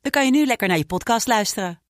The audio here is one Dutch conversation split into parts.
dan kan je nu lekker naar je podcast luisteren.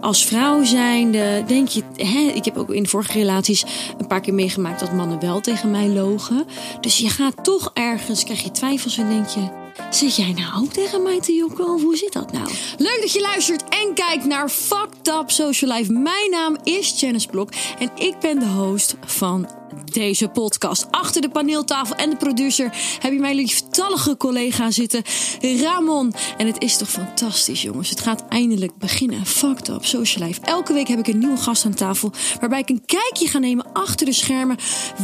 Als vrouw zijnde denk je, hè, ik heb ook in vorige relaties een paar keer meegemaakt dat mannen wel tegen mij logen. Dus je gaat toch ergens, krijg je twijfels en denk je, zit jij nou ook tegen mij te jokken of hoe zit dat nou? Leuk dat je luistert en kijkt naar Fucked Up Social Life. Mijn naam is Janice Blok en ik ben de host van deze podcast. Achter de paneeltafel en de producer heb je mijn lieftallige collega zitten, Ramon. En het is toch fantastisch, jongens. Het gaat eindelijk beginnen. Fucked up, social life. Elke week heb ik een nieuwe gast aan tafel, waarbij ik een kijkje ga nemen achter de schermen.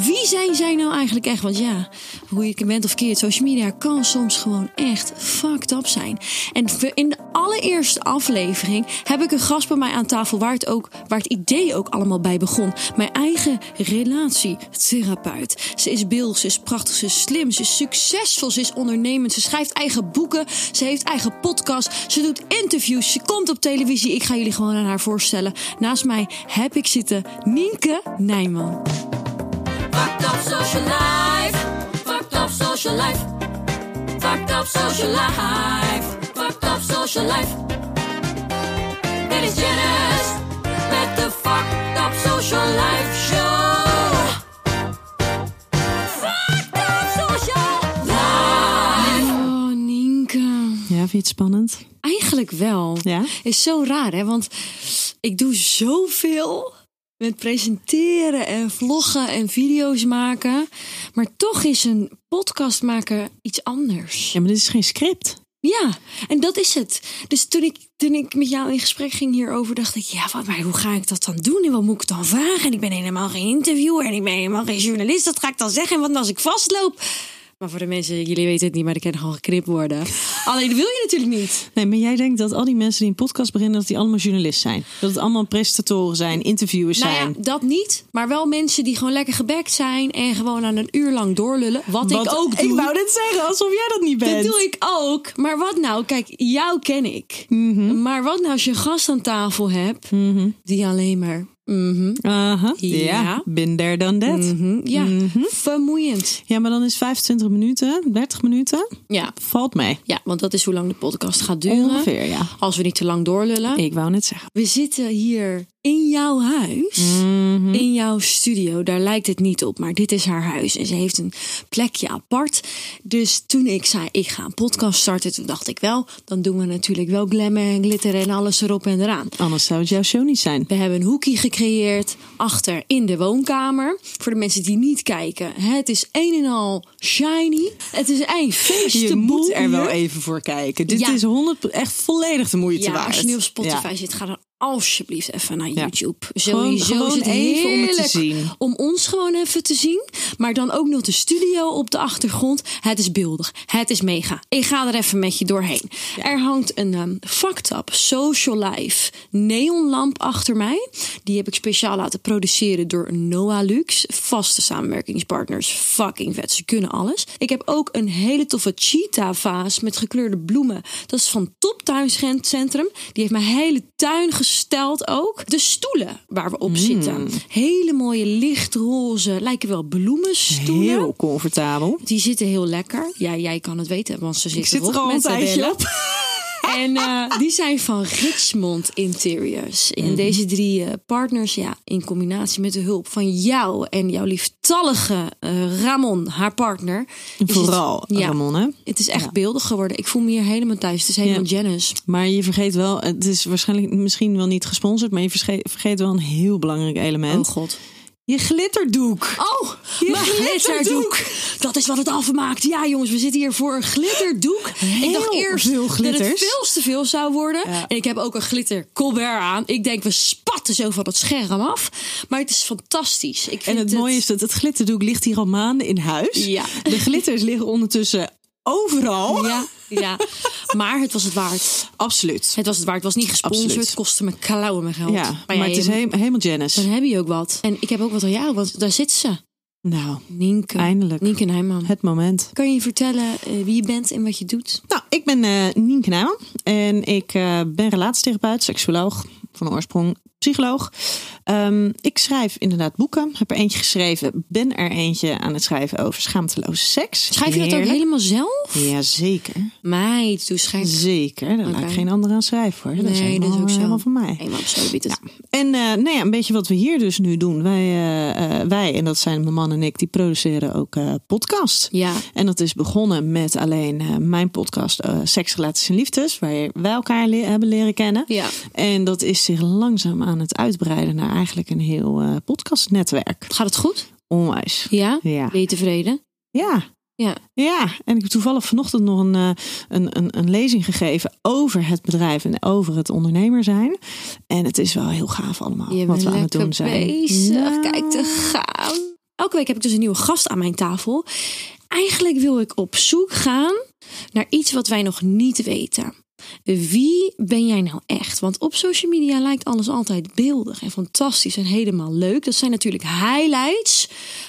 Wie zijn zij nou eigenlijk echt? Want ja, hoe je bent of keert, social media kan soms gewoon echt fucked up zijn. En in de allereerste aflevering heb ik een gast bij mij aan tafel waar het, ook, waar het idee ook allemaal bij begon. Mijn eigen relatie therapeut. Ze is beeld, ze is prachtig, ze is slim, ze is succesvol, ze is ondernemend. Ze schrijft eigen boeken, ze heeft eigen podcast, ze doet interviews, ze komt op televisie. Ik ga jullie gewoon aan haar voorstellen. Naast mij heb ik zitten Nienke Nijman. Fucked up social life. Fucked up social life. Fucked up social life. Up social life. Spannend? Eigenlijk wel. Ja? Is zo raar, hè? Want ik doe zoveel met presenteren en vloggen en video's maken. Maar toch is een podcast maken iets anders. Ja, maar dit is geen script. Ja, en dat is het. Dus toen ik, toen ik met jou in gesprek ging hierover, dacht ik, ja, wat, maar hoe ga ik dat dan doen? En wat moet ik dan vragen? En ik ben helemaal geen interviewer en ik ben helemaal geen journalist. Dat ga ik dan zeggen. En wat als ik vastloop? Maar voor de mensen, jullie weten het niet, maar ik kan gewoon geknipt worden. Alleen dat wil je natuurlijk niet. Nee, maar jij denkt dat al die mensen die een podcast beginnen, dat die allemaal journalist zijn. Dat het allemaal presentatoren zijn, interviewers Nou zijn. ja, dat niet. Maar wel mensen die gewoon lekker gebekt zijn en gewoon aan een uur lang doorlullen. Wat, ik ook doe. Ik wou net zeggen, alsof jij dat niet bent. Dat doe ik ook. Maar wat nou? Kijk, jou ken ik. Mhm. Maar wat nou als je een gast aan tafel hebt die alleen maar. Mhm, Aha, Ja. ja. Bin there, done that. mhm, ja, Mhm. vermoeiend. Ja, maar dan is 25 minuten, 30 minuten, Ja. valt mee. ja, want dat is hoe lang de podcast gaat duren. Ongeveer, ja. Als we niet te lang doorlullen. Ik wou net zeggen. We zitten hier in jouw huis. Mhm. In jouw studio. Daar lijkt het niet op, maar dit is haar huis. En ze heeft een plekje apart. Dus toen ik zei, ik ga een podcast starten, toen dacht ik wel, dan doen we natuurlijk wel glammen en glitter en alles erop en eraan. Anders zou het jouw show niet zijn. We hebben een hoekje gecreëerd achter in de woonkamer. Voor de mensen die niet kijken, het is een en al shiny. Het is een feest. Je moet er wel even voor kijken. Dit Ja. is 100, echt volledig de moeite Ja, waard. als je nu op Spotify Ja. zit, ga dan alsjeblieft even naar Ja. YouTube. Gewoon- Sowieso gewoon is het even om het te heerlijk zien. om ons gewoon even te zien. Maar dan ook nog de studio op de achtergrond. Het is beeldig. Het is mega. Ik ga er even met je doorheen. Er hangt een um, fucked up social life neonlamp achter mij. Die heb ik speciaal laten produceren door Noah Lux. Vaste samenwerkingspartners. Fucking vet. Ze kunnen alles. Ik heb ook een hele toffe cheetah vaas met gekleurde bloemen. Dat is van Top Tuincentrum. Die heeft mijn hele tuin gesteld ook. De stoelen waar we op zitten. Hele mooie lichtroze, lijken wel bloemenstoelen. Heel comfortabel. Die zitten heel lekker. Ja, jij kan het weten, want ze zitten zit er al een tijdje op. En eh, die zijn van Richmond Interiors. En deze drie eh, partners, ja, in combinatie met de hulp van jou en jouw lieftallige eh, Ramon, haar partner. Vooral het, ja, Ramon, hè? Het is echt beeldig geworden. Ik voel me hier helemaal thuis. Het is helemaal Janice. Maar je vergeet wel, het is waarschijnlijk misschien wel niet gesponsord, maar je vergeet, vergeet wel een heel belangrijk element. Oh god. Je glitterdoek. Oh, Je mijn glitterdoek. Dat is wat het afmaakt. Ja, jongens, we zitten hier voor een glitterdoek. ik dacht eerst veel dat het veel te veel zou worden. Ja. En ik heb ook een glitter colbert aan. Ik denk, we spatten zo van het scherm af. Maar het is fantastisch. Ik En vind het mooie is dat het glitterdoek ligt hier al maanden in huis. Ja. De glitters liggen ondertussen overal. Ja, ja. Maar het was het waard. Absoluut. Het was het waard. Het was niet gesponsord. Absoluut. Het kostte me klauwen mijn geld. Ja, maar, ja, het is he- helemaal Janice. Dan heb je ook wat. En ik heb ook wat aan jou, want daar zit ze. Nou, Nienke. eindelijk. Nienke Nijman. Het moment. Kan je vertellen eh, wie je bent en wat je doet? Nou, ik ben eh Nienke Nijman en ik eh, ben relatietherapeut, seksuoloog, van oorsprong psycholoog. Ehm, ik schrijf inderdaad boeken. Heb er eentje geschreven. Ben er eentje aan het schrijven over schaamteloze seks. Schrijf je dat ook helemaal zelf? Ja, zeker. Meid, doe schrijf. Zeker. Daar laat Oké. ik geen ander aan schrijven hoor. Dat is Nee, helemaal, dat is ook zo. helemaal van mij. Absoluut. Ja. En eh, nou ja, een beetje wat we hier dus nu doen. Wij, eh, eh, wij en dat zijn mijn man en ik, die produceren ook eh podcast. Ja. En dat is begonnen met alleen mijn podcast Seks, Relaties en Liefdes. Waar wij elkaar le- hebben leren kennen. Ja. En dat is zich langzaam aan het uitbreiden naar eigenlijk een heel eh, podcastnetwerk. Gaat het goed? Onwijs. Ja? Ja. Ben je tevreden? Ja. Ja. Ja, en ik heb toevallig vanochtend nog een, eh, een, een, een lezing gegeven over het bedrijf en over het ondernemer zijn. En het is wel heel gaaf allemaal Je wat we aan het doen zijn. bezig. Nou, Kijk te gaan. Elke week heb ik dus een nieuwe gast aan mijn tafel. Eigenlijk wil ik op zoek gaan naar iets wat wij nog niet weten. Wie ben jij nou echt? Want op social media lijkt alles altijd beeldig en fantastisch en helemaal leuk. Dat zijn natuurlijk highlights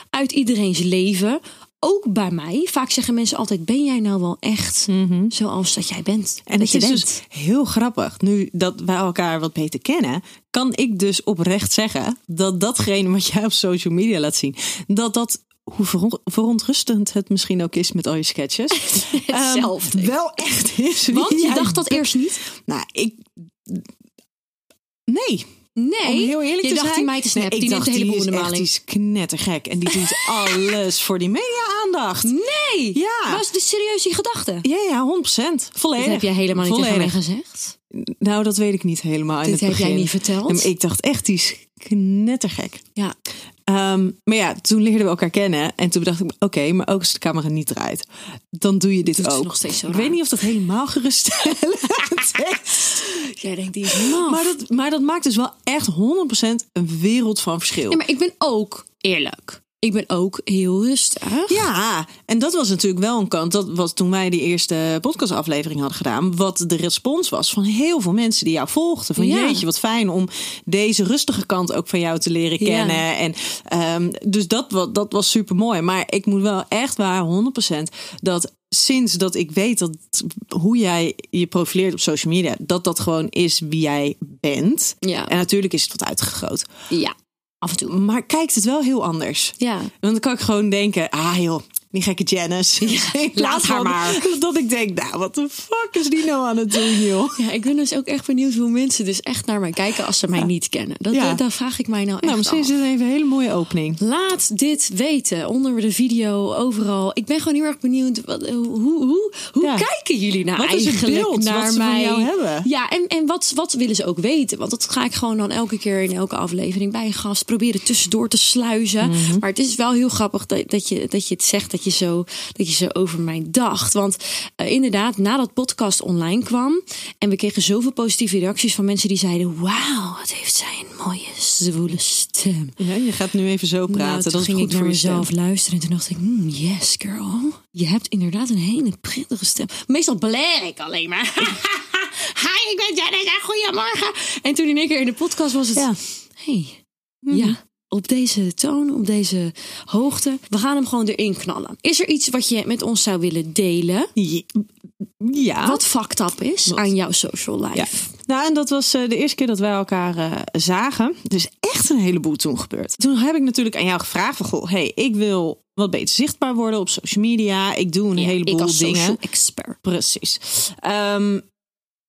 uit iedereen's leven. Ook bij mij. Vaak zeggen mensen altijd: Ben jij nou wel echt zoals dat jij bent? Mhm. En dat het je is bent. dus heel grappig. Nu dat wij elkaar wat beter kennen, kan ik dus oprecht zeggen dat datgene wat jij op social media laat zien, dat dat hoe veron- verontrustend het misschien ook is met al je sketches. ehm, wel echt is. Want je jij dacht dat eerst niet? Nou, ik. Nee. Nee. Om heel eerlijk je te dacht zijn. die meid te snappen. Nee, ik die dacht, de hele die boel is de die is knettergek. En die doet alles voor die media-aandacht. Nee. Ja. Was dit serieus die gedachte? Ja, ja, 100%. Volledig. Dat heb jij helemaal niet tegen mij Volledig. gezegd. Nou, dat weet ik niet helemaal in Dit heb jij begin. niet verteld? Ik dacht echt, die is knettergek. Ja. Ehm, maar ja, toen leerden we elkaar kennen. En toen dacht ik, oké, maar ook als de camera niet draait, dan doe je dit Doet ze ook. nog steeds zo ik raar. weet niet of dat helemaal geruststellend is. Jij denkt die is maf. Maar dat, maar dat maakt dus wel echt 100% een wereld van verschil. Ja, maar ik ben ook eerlijk. Ik ben ook heel rustig. Ja, en dat was natuurlijk wel een kant. Dat was toen wij die eerste podcastaflevering hadden gedaan. Wat de respons was van heel veel mensen die jou volgden. Van Ja. jeetje, wat fijn om deze rustige kant ook van jou te leren Ja. kennen. En ehm, dus dat, dat was super mooi. Maar ik moet wel echt waar 100% dat sinds dat ik weet dat hoe jij je profileert op social media, dat dat gewoon is wie jij bent. Ja. En natuurlijk is het wat uitgegroot. Ja, af en toe. Maar kijkt het wel heel anders. Ja. Want dan kan ik gewoon denken, ah joh, die gekke Janice. In plaats haar maar. Dat ik denk, nou, wat de fuck is die nou aan het doen, joh? Ja, ik ben dus ook echt benieuwd hoe mensen dus echt naar mij kijken als ze mij niet kennen. Dat, Ja. dat, vraag ik mij nou echt Nou, misschien af. is dit even een hele mooie opening. Laat dit weten onder de video, overal. Ik ben gewoon heel erg benieuwd. Wat, hoe hoe, hoe Ja. kijken jullie nou Wat is het eigenlijk beeld naar wat ze van jou hebben? Ja, en, en wat, wat willen ze ook weten? Want dat ga ik gewoon dan elke keer in elke aflevering bij een gast proberen tussendoor te sluizen. Mhm. Maar het is wel heel grappig dat, dat, je, dat je het zegt dat je zo, dat je zo over mij dacht. Want eh, inderdaad, nadat podcast online kwam en we kregen zoveel positieve reacties van mensen die zeiden: Wauw, wat heeft zij een mooie zwoele stem. Ja, je gaat nu even zo praten. Nou, toen dat ging goed ik naar stem. mezelf luisteren en toen dacht ik, hmm, yes girl, je hebt inderdaad een hele prettige stem. Meestal blair ik alleen maar. Hi, ik ben Janice en goedemorgen. En toen in één keer in de podcast was het, Ja. hey, ja, op deze toon, op deze hoogte, we gaan hem gewoon erin knallen. Is er iets wat je met ons zou willen delen, Ja. wat fucked up is aan jouw social life? Ja. Nou, en dat was eh, de eerste keer dat wij elkaar eh, zagen. Is echt een heleboel toen gebeurd. Toen heb ik natuurlijk aan jou gevraagd van, goh, hey, ik wil wat beter zichtbaar worden op social media. Ik doe een Ja, heleboel ik als dingen. social expert. Precies. Ehm,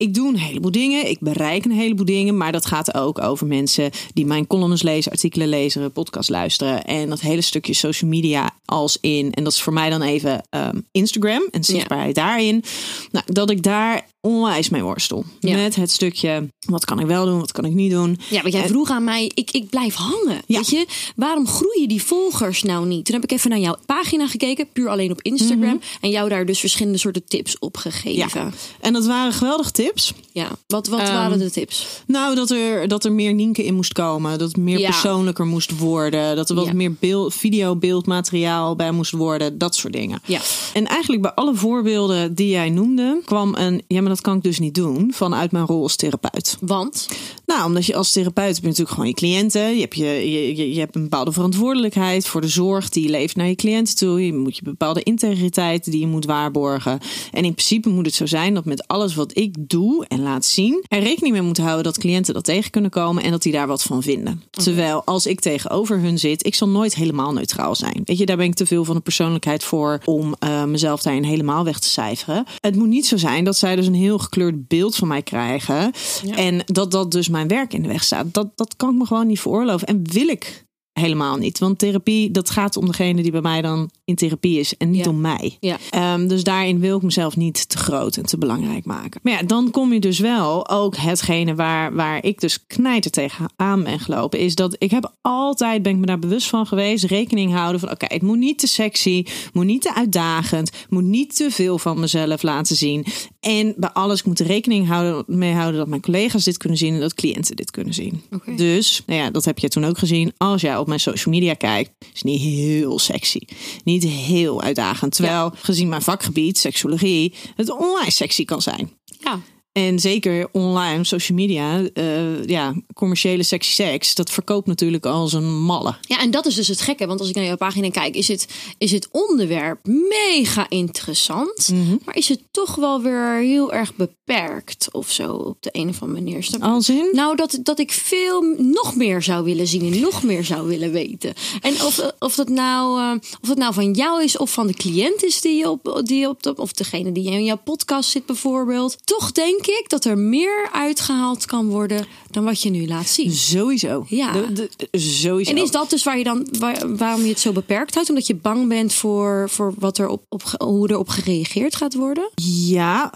ik doe een heleboel dingen. Ik bereik een heleboel dingen. Maar dat gaat ook over mensen die mijn columns lezen, artikelen lezen, podcast luisteren. En dat hele stukje social media als in. En dat is voor mij dan even ehm, Instagram en zichtbaarheid daarin. Nou, dat ik daar onwijs mee worstel. Ja. Met het stukje, wat kan ik wel doen, wat kan ik niet doen. Ja, want jij En- vroeg aan mij, ik, ik blijf hangen. Ja. Weet je, waarom groeien die volgers nou niet? Toen heb ik even naar jouw pagina gekeken, puur alleen op Instagram. En jou daar dus verschillende soorten tips op gegeven. Mhm. Ja. En dat waren geweldige tips. Ja. Wat, wat Ehm, waren de tips? Nou, dat er, dat er meer Nienke in moest komen. Dat het meer Ja. persoonlijker moest worden. Dat er wat meer beeld, video, beeldmateriaal bij moest worden. Dat soort dingen. Ja. En eigenlijk bij alle voorbeelden die jij noemde, kwam een. Ja, maar dat kan ik dus niet doen. Vanuit mijn rol als therapeut. Want? Nou, omdat je als therapeut je natuurlijk gewoon je cliënten. Je hebt, je, je, je, hebt een bepaalde verantwoordelijkheid voor de zorg die je leeft naar je cliënten toe. Je moet je bepaalde integriteit die je moet waarborgen. En in principe moet het zo zijn dat met alles wat ik doe en laat zien, er rekening mee moet houden dat cliënten dat tegen kunnen komen en dat die daar wat van vinden. Terwijl als ik tegenover hun zit, ik zal nooit helemaal neutraal zijn. Weet je, daar ben ik te veel van een persoonlijkheid voor om eh, mezelf daarin helemaal weg te cijferen. Het moet niet zo zijn dat zij dus een heel gekleurd beeld van mij krijgen. En dat dat dus mijn werk in de weg staat. Dat, dat kan ik me gewoon niet veroorloven. En wil ik helemaal niet. Want therapie, dat gaat om degene die bij mij dan in therapie is. En niet Ja. om mij. Ja. Ehm, dus daarin wil ik mezelf niet te groot en te belangrijk maken. Maar ja, dan kom je dus wel ook hetgene waar, waar ik dus knijter tegenaan ben gelopen. Is dat ik heb altijd, ben ik me daar bewust van geweest, rekening houden van oké, het moet niet te sexy, moet niet te uitdagend, moet niet te veel van mezelf laten zien. En bij alles, ik moet er rekening houden, mee houden dat mijn collega's dit kunnen zien en dat cliënten dit kunnen zien. Dus, nou ja, dat heb je toen ook gezien. Als jij op mijn social media kijkt, is niet heel sexy. Niet heel uitdagend. Terwijl, gezien mijn vakgebied, seksologie, het onwijs sexy kan zijn. Ja. En zeker online, social media, eh, ja, commerciële sexy seks, dat verkoopt natuurlijk als een malle. Ja, en dat is dus het gekke. Want als ik naar jouw pagina kijk, is het, is het onderwerp mega interessant. Mhm. Maar is het toch wel weer heel erg beperkt of zo op de een of andere manier. Als in? Nou, dat, dat ik veel nog meer zou willen zien en nog meer zou willen weten. En of, of, dat, nou, eh, of dat nou van jou is of van de cliënt is die je op, die op de, of degene die in jouw podcast zit bijvoorbeeld. Toch denk ik dat er meer uitgehaald kan worden dan wat je nu laat zien. Sowieso. Ja. De- de- sowieso. En is dat dus waar je dan, waar- waarom je het zo beperkt houdt? Omdat je bang bent voor, voor wat er op, op, hoe erop gereageerd gaat worden? Ja,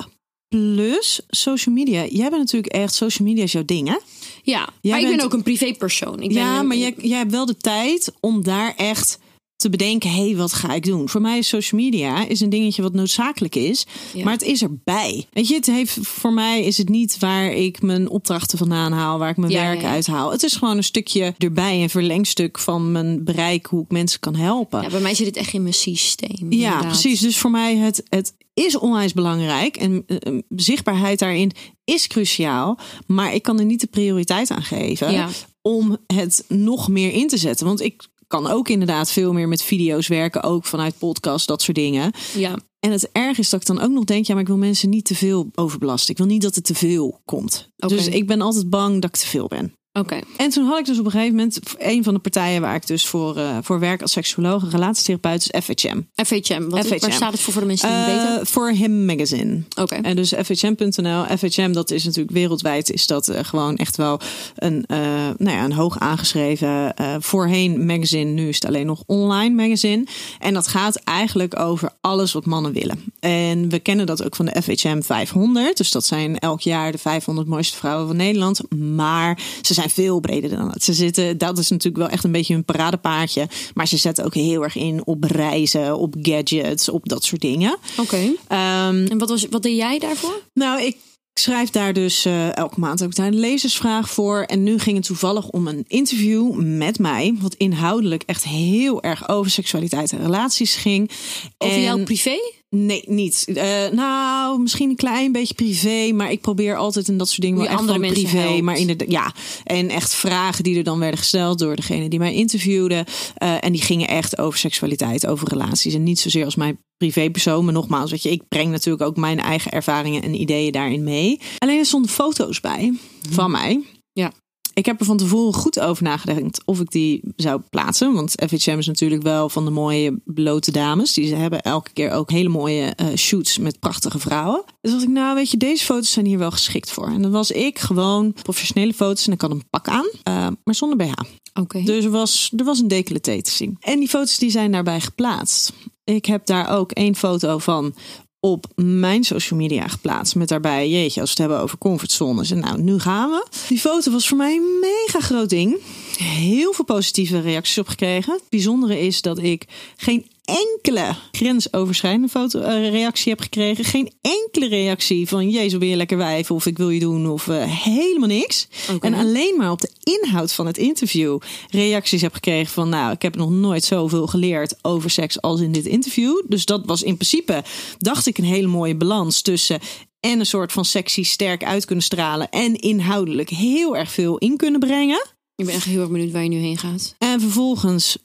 plus social media. Jij bent natuurlijk echt, social media is jouw ding, hè? Ja, Jij maar ik ben ook een privépersoon. Ik ja, ben, maar jij, jij hebt wel de tijd om daar echt te bedenken, hé, hey, wat ga ik doen? Voor mij is social media is een dingetje wat noodzakelijk is, Ja. maar het is erbij. Weet je, het heeft, voor mij is het niet waar ik mijn opdrachten vandaan haal, waar ik mijn Ja, werk ja, uithaal. Het is gewoon een stukje erbij, een verlengstuk van mijn bereik, hoe ik mensen kan helpen. Ja, bij mij zit het echt in mijn systeem. Ja, inderdaad. precies. Dus voor mij het, het is onwijs belangrijk. En eh, eh, zichtbaarheid daarin is cruciaal. Maar ik kan er niet de prioriteit aan geven om het nog meer in te zetten. Want ik kan ook inderdaad veel meer met video's werken. Ook vanuit podcast, dat soort dingen. Ja, En het erg is dat ik dan ook nog denk... ja, maar ik wil mensen niet te veel overbelasten. Ik wil niet dat het te veel komt. Dus ik ben altijd bang dat ik te veel ben. Oké. En toen had ik dus op een gegeven moment... een van de partijen waar ik dus voor, eh, voor werk als seksuoloog... een relatietherapeut is FHM. FHM, wat, FHM. waar staat het voor voor de mensen die het Eh, weten? Voor Him Magazine. Oké. En dus FHM.nl. FHM, dat is natuurlijk wereldwijd, is dat eh, gewoon echt wel een, eh, nou ja, een hoog aangeschreven. eh, voorheen magazine, nu is het alleen nog online magazine. En dat gaat eigenlijk over alles wat mannen willen. En we kennen dat ook van de FHM 500. Dus dat zijn elk jaar de 500 mooiste vrouwen van Nederland. Maar ze zijn veel breder dan dat. Ze zitten, dat is natuurlijk wel echt een beetje hun paradepaardje. Maar ze zetten ook heel erg in op reizen, op gadgets, op dat soort dingen. Oké. Ehm, En wat, was, wat deed jij daarvoor? nou, ik schrijf daar dus eh, elke maand ook daar een lezersvraag voor. En nu ging het toevallig om een interview met mij. Wat inhoudelijk echt heel erg over seksualiteit en relaties ging. Over En- jouw privé? Nee, niet. Eh, nou, misschien een klein beetje privé. Maar ik probeer altijd in dat soort dingen wel echt andere mensen privé. helpt. Maar inderdaad, ja. En echt vragen die er dan werden gesteld door degene die mij interviewde. Eh, en die gingen echt over seksualiteit, over relaties. En niet zozeer als mijn privépersoon. Maar nogmaals, weet je, ik breng natuurlijk ook mijn eigen ervaringen en ideeën daarin mee. Alleen er stonden foto's bij van mij. Ja. Ik heb er van tevoren goed over nagedacht of ik die zou plaatsen. Want FHM is natuurlijk wel van de mooie blote dames. Die ze hebben elke keer ook hele mooie eh, shoots met prachtige vrouwen. Dus dacht ik, nou weet je, deze foto's zijn hier wel geschikt voor. En dan was ik gewoon professionele foto's en ik had een pak aan, eh, maar zonder BH. Oké. Dus er was, er was een decolleté te zien. En die foto's die zijn daarbij geplaatst. Ik heb daar ook één foto van op mijn social media geplaatst. Met daarbij, jeetje, als we het hebben over comfortzones. En nou, nu gaan we. Die foto was voor mij een mega groot ding. Heel veel positieve reacties op gekregen. Het bijzondere is dat ik geen enkele grensoverschrijdende foto, eh, reactie heb gekregen. Geen enkele reactie van Jezus, ben je lekker wijf of ik wil je doen of eh, helemaal niks. En alleen maar op de inhoud van het interview reacties heb gekregen van nou, ik heb nog nooit zoveel geleerd over seks als in dit interview. Dus dat was in principe, dacht ik, een hele mooie balans tussen en een soort van sexy sterk uit kunnen stralen en inhoudelijk heel erg veel in kunnen brengen. Ik ben echt heel erg benieuwd waar je nu heen gaat. En vervolgens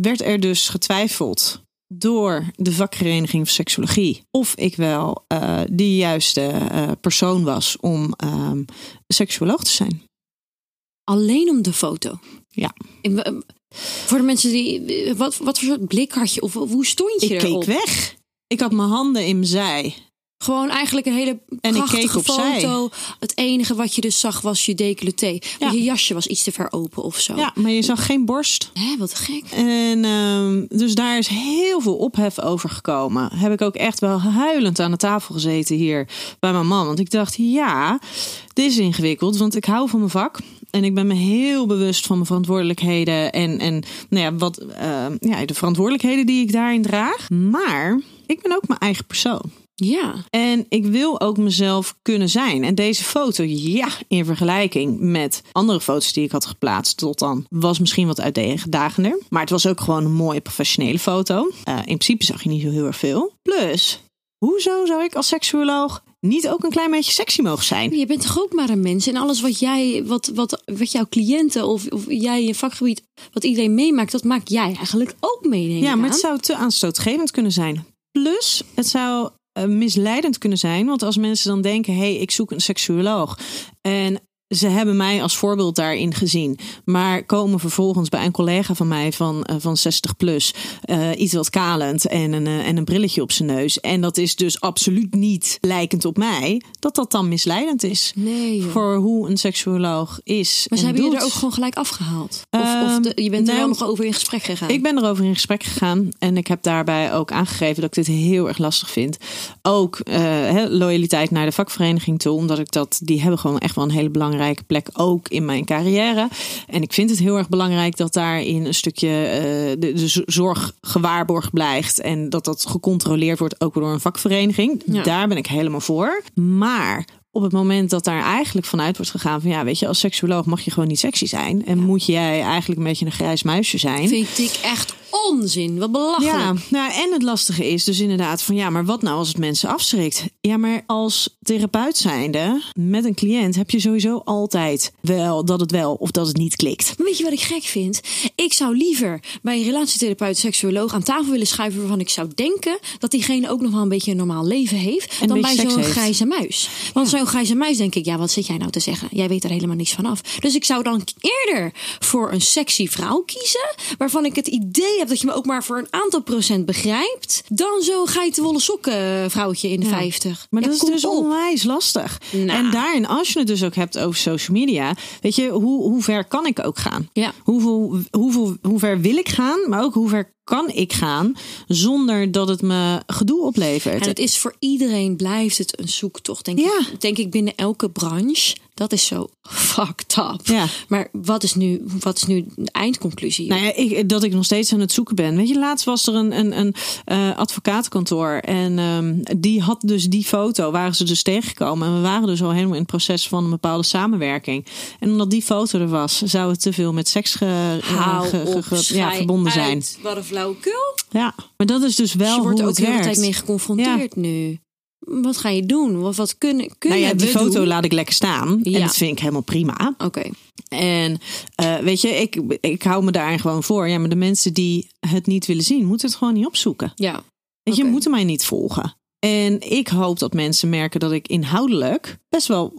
werd er dus getwijfeld door de vakvereniging van seksologie of ik wel eh de juiste eh, persoon was om ehm seksuoloog te zijn. Alleen om de foto. Ja. En we- Voor de mensen die. Wat, wat voor soort blik had je? Of hoe stond je Ik erop? keek weg. Ik had mijn handen in mijn zij. Gewoon eigenlijk een hele En ik prachtige foto. Het enige wat je dus zag was je decolleté. Ja. Je jasje was iets te ver open of zo. Ja, maar je zag geen borst. Hè, wat gek. En ehm, dus daar is heel veel ophef over gekomen. Heb ik ook echt wel huilend aan de tafel gezeten hier bij mijn man. Want ik dacht, ja, dit is ingewikkeld. Want ik hou van mijn vak. En ik ben me heel bewust van mijn verantwoordelijkheden. En, en nou ja, wat, ehm, ja, de verantwoordelijkheden die ik daarin draag. Maar ik ben ook mijn eigen persoon. Ja. En ik wil ook mezelf kunnen zijn. En deze foto, ja, in vergelijking met andere foto's die ik had geplaatst tot dan, was misschien wat uitdagender. Maar het was ook gewoon een mooie professionele foto. Eh, in principe zag je niet zo heel erg veel. Plus, hoezo zou ik als seksuoloog niet ook een klein beetje sexy mogen zijn? Je bent toch ook maar een mens. En alles wat jij, wat, wat, wat jouw cliënten of, of jij je vakgebied, wat iedereen meemaakt, dat maak jij eigenlijk ook mee. Ja, maar aan. het zou te aanstootgevend kunnen zijn. Plus, het zou misleidend kunnen zijn. Want als mensen dan denken: hé, hey, ik zoek een seksuoloog. En ze hebben mij als voorbeeld daarin gezien. Maar komen vervolgens bij een collega van mij van, eh, van 60 plus. eh, iets wat kalend en een, eh, en een brilletje op zijn neus. En dat is dus absoluut niet lijkend op mij. Dat dat dan misleidend is. Nee, joh. Voor hoe een seksuoloog is. Maar ze en hebben je doet. er ook gewoon gelijk afgehaald. Of, of Ehm, de- je bent er nou, wel nog over in gesprek gegaan. Ik ben erover in gesprek gegaan en ik heb daarbij ook aangegeven dat ik dit heel erg lastig vind. Ook loyaliteit naar de vakvereniging toe, omdat ik dat, die hebben gewoon echt wel een hele belangrijke plek ook in mijn carrière. En ik vind het heel erg belangrijk dat daarin een stukje eh, de, zorg gewaarborgd blijft en dat dat gecontroleerd wordt ook door een vakvereniging. Ja. Daar ben ik helemaal voor. Maar op het moment dat daar eigenlijk vanuit wordt gegaan van ja, weet je, als seksuoloog mag je gewoon niet sexy zijn en moet jij eigenlijk een beetje een grijs muisje zijn. Vind ik echt onzin. Wat belachelijk. Ja, nou, en het lastige is dus inderdaad van ja, maar wat nou als het mensen afschrikt? Ja, maar als therapeut zijnde met een cliënt heb je sowieso altijd wel dat het wel of dat het niet klikt. Maar weet je wat ik gek vind? Ik zou liever bij een relatietherapeut, seksuoloog aan tafel willen schuiven waarvan ik zou denken dat diegene ook nog wel een beetje een normaal leven heeft. een dan bij zo'n grijze muis. Want zo'n grijze muis denk ik, ja, wat zit jij nou te zeggen? Jij weet er helemaal niks van af. Dus ik zou dan eerder voor een sexy vrouw kiezen, waarvan ik het idee dat je me ook maar voor een aantal procent begrijpt, dan zo'n geitenwolle sokken vrouwtje in de 50. Maar Ja, dat is dus op. onwijs lastig. Nou. En daarin, als je het dus ook hebt over social media, weet je, hoe, hoe ver kan ik ook gaan? Ja. Hoeveel, hoeveel, hoe ver wil ik gaan, maar ook hoe ver kan ik gaan zonder dat het me gedoe oplevert? En het is voor iedereen blijft het een zoektocht, denk, Ja. ik, denk ik, binnen elke branche. Dat is zo fucked up. Ja. Maar wat is nu, wat is nu de eindconclusie? Nou ja, ik, dat ik nog steeds aan het zoeken ben. Weet je, laatst was er een, een, een eh, advocatenkantoor. En ehm, die had dus die foto, waren ze dus tegengekomen. En we waren dus al helemaal in het proces van een bepaalde samenwerking. En omdat die foto er was, zou het te veel met seks ge, eh, Hou ge- ge- op, ge- ja, verbonden zijn. Wat een flauwekul. Ja, maar dat is dus wel je wordt hoe ook het de hele tijd mee geconfronteerd nu. Wat ga je doen? Wat, wat kunnen, kunnen Nou ja, die foto doen? laat ik lekker staan. Ja. En dat vind ik helemaal prima. Oké. En eh, weet je, ik, ik hou me daar gewoon voor. Ja, maar de mensen die het niet willen zien, moeten het gewoon niet opzoeken. Ja. Weet je, moeten mij niet volgen. En ik hoop dat mensen merken dat ik inhoudelijk best wel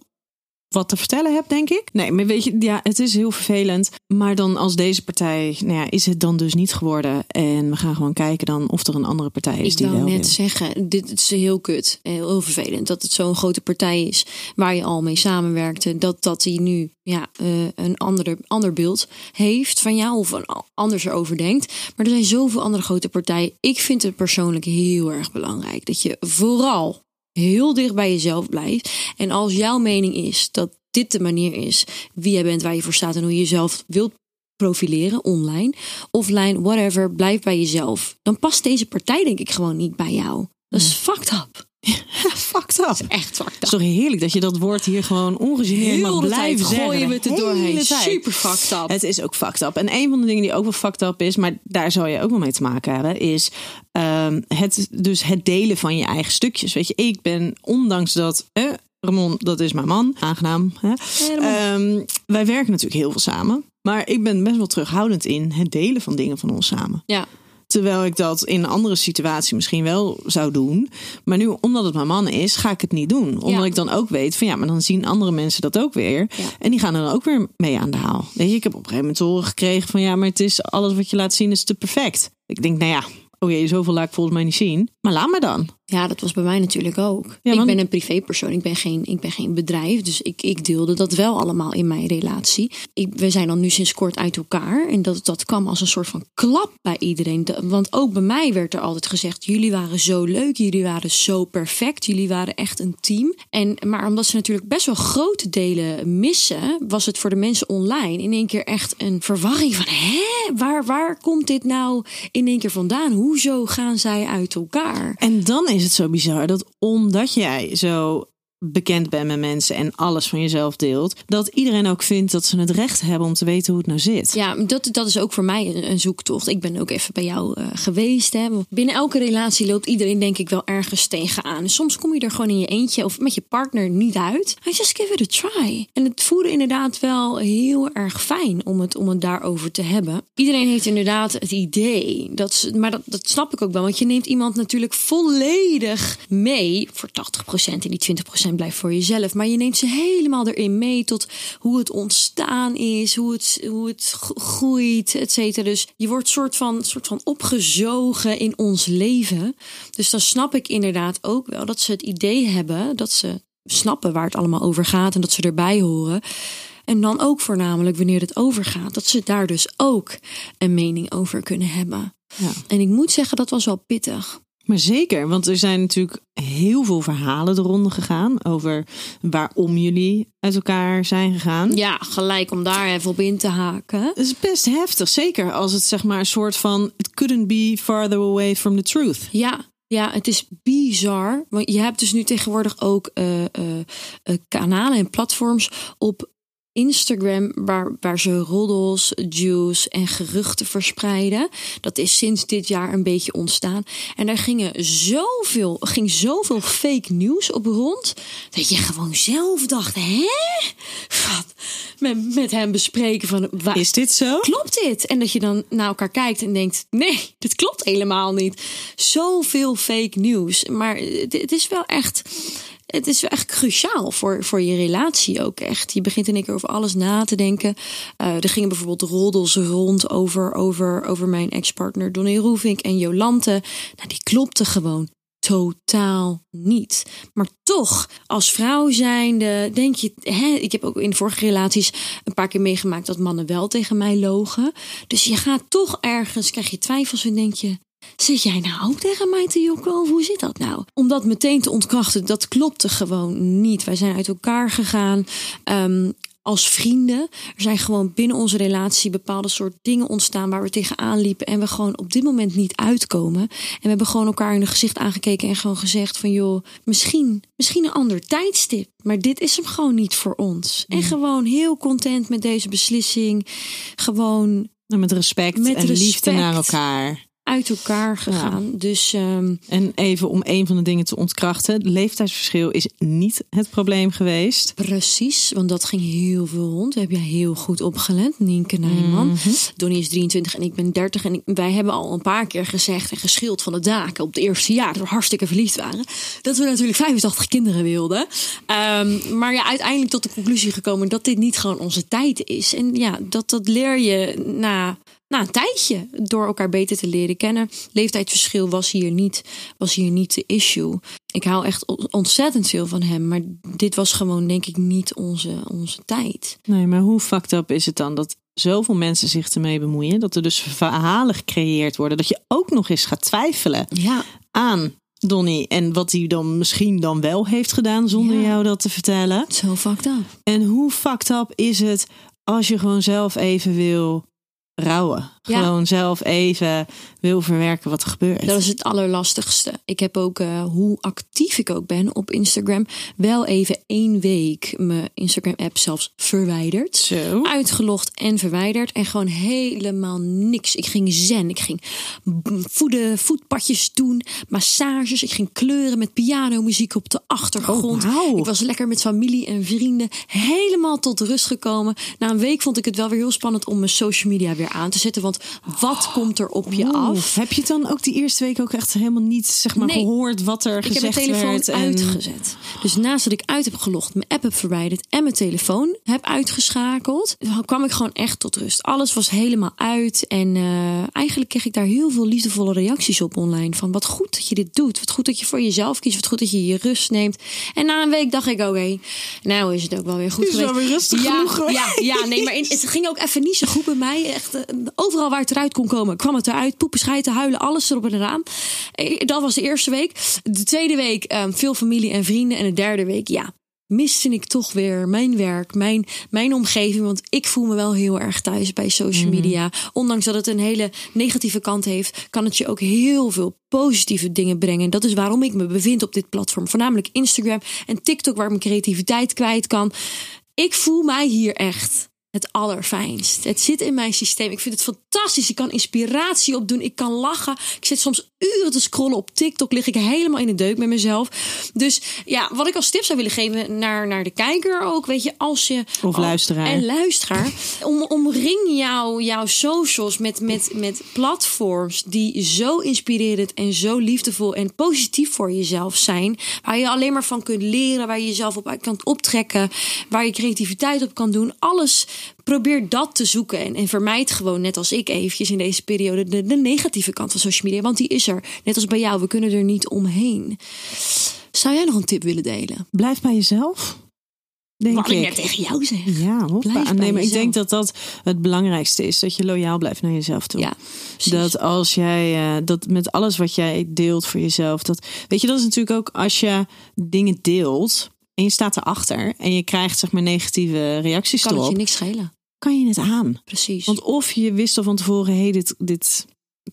wat te vertellen heb, denk ik. Nee, maar weet je, ja, het is heel vervelend. Maar dan als deze partij, nou ja, is het dan dus niet geworden. En we gaan gewoon kijken dan of er een andere partij is Ik die wel net wil. zeggen, dit is heel kut. Heel, heel vervelend dat het zo'n grote partij is waar je al mee samenwerkte. Dat, dat die nu ja, eh, een ander, ander beeld heeft van jou of een anders erover denkt. Maar er zijn zoveel andere grote partijen. Ik vind het persoonlijk heel erg belangrijk dat je vooral heel dicht bij jezelf blijft. En als jouw mening is dat dit de manier is wie jij bent, waar je voor staat en hoe je jezelf wilt profileren online, offline, whatever, blijf bij jezelf. Dan past deze partij denk ik gewoon niet bij jou. Dat is fucked up. Fucked up. Echt fucked Het is toch heerlijk dat je dat woord hier gewoon ongegeneerd mag tijd blijven zeggen. gooien we het er doorheen. tijd. Super fucked up. Het is ook fucked up. En een van de dingen die ook wel fucked up is, maar daar zou je ook wel mee te maken hebben, is ehm, het, dus het delen van je eigen stukjes. Weet je, ik ben, ondanks dat, eh, Ramon, dat is mijn man, aangenaam. Hè? Ehm, wij werken natuurlijk heel veel samen. Maar ik ben best wel terughoudend in het delen van dingen van ons samen. Ja, Terwijl ik dat in een andere situatie misschien wel zou doen. Maar nu, omdat het mijn man is, ga ik het niet doen. Omdat Ja. ik dan ook weet van ja, maar dan zien andere mensen dat ook weer. Ja. En die gaan er dan ook weer mee aan de haal. Weet je, ik heb op een gegeven moment horen gekregen van ja, maar het is alles wat je laat zien is te perfect. Ik denk, nou ja, oh jee, zoveel laat ik volgens mij niet zien. Maar laat me dan. Ja, dat was bij mij natuurlijk ook. Ja, ik ben een privépersoon. Ik ben geen, ik ben geen bedrijf. Dus ik, ik deelde dat wel allemaal in mijn relatie. Ik, we zijn dan nu sinds kort uit elkaar. En dat, dat kwam als een soort van klap bij iedereen. De- Want ook bij mij werd er altijd gezegd: jullie waren zo leuk, jullie waren zo perfect, jullie waren echt een team. En, maar omdat ze natuurlijk best wel grote delen missen, was het voor de mensen online in één keer echt een verwarring van: hè, waar, waar komt dit nou in één keer vandaan? Hoezo gaan zij uit elkaar? En dan is het zo bizar dat omdat jij zo bekend bent met mensen en alles van jezelf deelt, dat iedereen ook vindt dat ze het recht hebben om te weten hoe het nou zit. Ja, dat, dat is ook voor mij een, zoektocht. Ik ben ook even bij jou eh, geweest. Hè. Binnen elke relatie loopt iedereen denk ik wel ergens tegenaan. Soms kom je er gewoon in je eentje of met je partner niet uit. I just give it a try. En het voelde inderdaad wel heel erg fijn om het, om het daarover te hebben. Iedereen heeft inderdaad het idee. Dat ze, maar dat, dat snap ik ook wel. Want je neemt iemand natuurlijk volledig mee. Voor 80% en die 20% blijft voor jezelf. Maar je neemt ze helemaal erin mee tot hoe het ontstaan is. Hoe het, hoe het gro- groeit, et cetera. Dus je wordt soort van, soort van opgezogen in ons leven. Dus dan snap ik inderdaad ook wel dat ze het idee hebben. Dat ze snappen waar het allemaal over gaat. En dat ze erbij horen. En dan ook voornamelijk wanneer het overgaat. Dat ze daar dus ook een mening over kunnen hebben. Ja. En ik moet zeggen, dat was wel pittig. Maar zeker, want er zijn natuurlijk heel veel verhalen de ronde gegaan over waarom jullie uit elkaar zijn gegaan. Ja, gelijk om daar even op in te haken. Het is best heftig, zeker als het zeg maar een soort van it couldn't be farther away from the truth. Ja, ja, het is bizar. Want je hebt dus nu tegenwoordig ook eh, eh, eh, kanalen en platforms op Instagram waar, waar ze roddels, juice en geruchten verspreiden. Dat is sinds dit jaar een beetje ontstaan. En daar gingen zoveel, ging zoveel fake nieuws op rond. Dat je gewoon zelf dacht, hè? Wat? Met, met hem bespreken van... Waar, Is dit zo? klopt dit? En dat je dan naar elkaar kijkt en denkt: nee, dit klopt helemaal niet. Zoveel fake nieuws. Maar het het is wel echt. Het is echt cruciaal voor, voor je relatie ook echt. Je begint in één keer over alles na te denken. Eh, er gingen bijvoorbeeld roddels rond over, over, over mijn ex-partner Donny Roefink en Jolante. Nou, die klopte gewoon totaal niet. Maar toch, als vrouw zijnde, denk je... Hè, ik heb ook in vorige relaties een paar keer meegemaakt... dat mannen wel tegen mij logen. Dus je gaat toch ergens, krijg je twijfels en denk je... Zit jij nou ook tegen mij te jokken of hoe zit dat nou? Om dat meteen te ontkrachten, dat klopte gewoon niet. Wij zijn uit elkaar gegaan. ehm, als vrienden. Er zijn gewoon binnen onze relatie bepaalde soort dingen ontstaan waar we tegenaan liepen en we gewoon op dit moment niet uitkomen. En we hebben gewoon elkaar in het gezicht aangekeken en gewoon gezegd van joh, misschien, misschien een ander tijdstip, maar dit is hem gewoon niet voor ons. En gewoon heel content met deze beslissing. Gewoon Met respect Met en liefde naar elkaar. Uit elkaar gegaan. Dus ehm, En even om een van de dingen te ontkrachten. Het leeftijdsverschil is niet het probleem geweest. precies, want dat ging heel veel rond. Heb jij heel goed opgelet, Nienke Nijman. Mhm. Donnie is 23 en ik ben 30. En ik- wij hebben al een paar keer gezegd en geschild van de daken op het eerste jaar. Dat we hartstikke verliefd waren. Dat we natuurlijk 85 kinderen wilden. Ehm, maar ja, uiteindelijk tot de conclusie gekomen dat dit niet gewoon onze tijd is. En ja, dat, dat leer je na, na een tijdje door elkaar beter te leren kennen. Leeftijdsverschil was hier niet, was hier niet de issue. Ik hou echt on- ontzettend veel van hem. Maar dit was gewoon denk ik niet onze, onze tijd. Nee, maar hoe fucked up is het dan dat zoveel mensen zich ermee bemoeien? Dat er dus verhalen gecreëerd worden. Dat je ook nog eens gaat twijfelen Ja, aan Donnie. En wat hij dan misschien dan wel heeft gedaan zonder Ja. jou dat te vertellen. zo fucked up. En hoe fucked up is het als je gewoon zelf even wil rauer. Ja. Gewoon zelf even wil verwerken wat er gebeurt. Dat is het allerlastigste. Ik heb ook, eh, hoe actief ik ook ben op Instagram, wel even één week mijn Instagram-app zelfs verwijderd. Zo. Uitgelogd en verwijderd. En gewoon helemaal niks. Ik ging zen. Ik ging voeden, voetpadjes doen. Massages. Ik ging kleuren met pianomuziek op de achtergrond. Oh. Ik was lekker met familie en vrienden. Helemaal tot rust gekomen. Na een week vond ik het wel weer heel spannend om mijn social media weer aan te zetten. Want wat komt er op je af? Heb je het dan ook die eerste week ook echt helemaal niet zeg maar, Nee. gehoord wat er Ik heb gezegd mijn telefoon werd? en- uitgezet. Dus naast dat ik uit heb gelogd, mijn app heb verwijderd en mijn telefoon heb uitgeschakeld, kwam ik gewoon echt tot rust. Alles was helemaal uit. En eh, eigenlijk kreeg ik daar heel veel liefdevolle reacties op online. Van wat goed dat je dit doet. Wat goed dat je voor jezelf kiest. Wat goed dat je je rust neemt. En na een week dacht ik, oké, nou is het ook wel weer goed Het is wel geweest. weer rustig ja, genoeg. Ja, ja, nee, maar in- het ging ook even niet zo goed bij mij. Echt, eh, overal waar het eruit kon komen, kwam het eruit. Poepen, schijten, huilen, alles erop en eraan. Eh, Dat was de eerste week. De tweede week eh, veel familie en vrienden. En de derde week, ja, miste ik toch weer mijn werk, mijn, mijn omgeving. Want ik voel me wel heel erg thuis bij social media. Ondanks dat het een hele negatieve kant heeft, kan het je ook heel veel positieve dingen brengen. En dat is waarom ik me bevind op dit platform. Voornamelijk Instagram en TikTok, waar ik mijn creativiteit kwijt kan. Ik voel mij hier echt het allerfijnst. Het zit in mijn systeem. Ik vind het fantastisch. Ik kan inspiratie opdoen. Ik kan lachen. Ik zit soms uren te scrollen op TikTok. Lig ik helemaal in de deuk met mezelf. Dus ja, wat ik als tip zou willen geven naar, naar de kijker ook. Weet je, als je... Of luisteraar. En luisteraar. Om, omring jouw, jouw socials met, met, met platforms die zo inspirerend en zo liefdevol en positief voor jezelf zijn. Waar je alleen maar van kunt leren. Waar je jezelf op kan optrekken. Waar je creativiteit op kan doen. Alles probeer dat te zoeken. En, en vermijd gewoon, net als ik eventjes in deze periode, de, de negatieve kant van social media. Want die is er. Net als bij jou. We kunnen er niet omheen. Zou jij nog een tip willen delen? Blijf bij jezelf. Denk Wat ik ik. net tegen jou zeg. Ja, hoppa. Nee, maar ik denk dat dat het belangrijkste is. Dat je loyaal blijft naar jezelf toe. Ja, precies. Dat als jij eh, dat met alles wat jij deelt voor jezelf. Dat, weet je, dat is natuurlijk ook als je dingen deelt. En je staat erachter. En je krijgt zeg maar negatieve reacties kan het erop. je niks schelen. Kan je het aan. Precies. Want of je wist al van tevoren, hey, dit, dit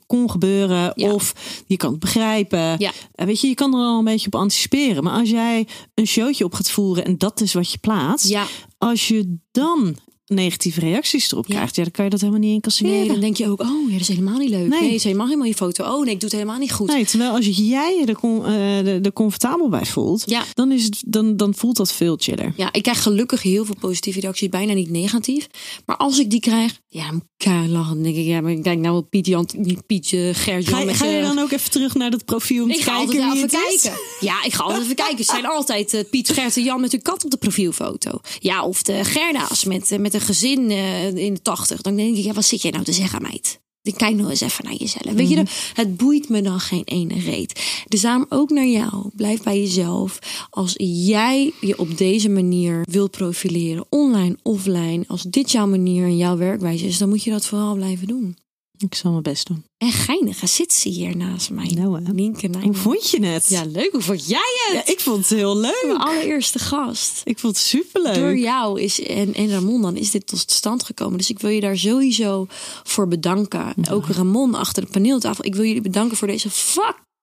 kon gebeuren. Ja. Of je kan het begrijpen. Ja. Eh, Weet je, je kan er al een beetje op anticiperen. Maar als jij een showtje op gaat voeren en dat is wat je plaatst. ja, Als je dan negatieve reacties erop Ja. krijgt, ja, dan kan je dat helemaal niet incasseren. nee, dan denk je ook, oh ja, dat is helemaal niet leuk. Nee. Nee, is helemaal helemaal je foto. Oh nee, ik doe het helemaal niet goed. Nee, terwijl als jij je er, eh, er- er comfortabel bij voelt, Ja. dan, is het, dan, dan voelt dat veel chiller. Ja, ik krijg gelukkig heel veel positieve reacties, bijna niet negatief. Maar als ik die krijg, ja, ik keihard lachen. Denk ik, ja, maar ik denk nou wel Piet Jan, niet Piet uh, Gert Ga, je- ga je dan ook even terug naar dat profiel om Ik te ga kijken altijd even kijken. Ja, ik ga altijd even kijken. Het zijn altijd eh, Piet, Gert en Jan met hun kat op de profielfoto. Ja, of de Gerda's met, eh, met een gezin eh, in de tachtig. Dan denk ik, ja, wat zit jij nou te zeggen, meid? Ik kijk nog eens even naar jezelf. Weet je, Mhm. het boeit me dan geen ene reet. Dus daarom ook naar jou. Blijf bij jezelf. Als jij je op deze manier wilt profileren, online, offline, als dit jouw manier en jouw werkwijze is, dan moet je dat vooral blijven doen. Ik zal mijn best doen. En geinig, zit ze hier naast mij. Nou, hè. Nienke Hoe Nijman. vond je het? Ja, leuk. Hoe vond jij het? Ja, ik vond het heel leuk. Mijn allereerste gast. Ik vond het superleuk. Door jou is, en, en Ramon dan is dit tot stand gekomen. Dus ik wil je daar sowieso voor bedanken. Ook Ramon achter de paneeltafel. Ik wil jullie bedanken voor deze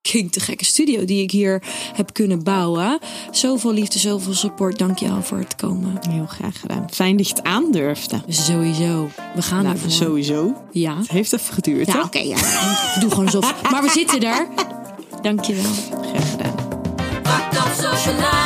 fucking te gekke studio die ik hier heb kunnen bouwen. Zoveel liefde, zoveel support. Dank je wel voor het komen. Heel graag gedaan. Fijn dat je het aandurfde. Sowieso. We gaan Nou, ervoor. sowieso. Ja. Het heeft even geduurd, Ja, hè? oké. ja. Doe gewoon alsof. Maar we zitten er. Dank je wel. Graag gedaan. Social life.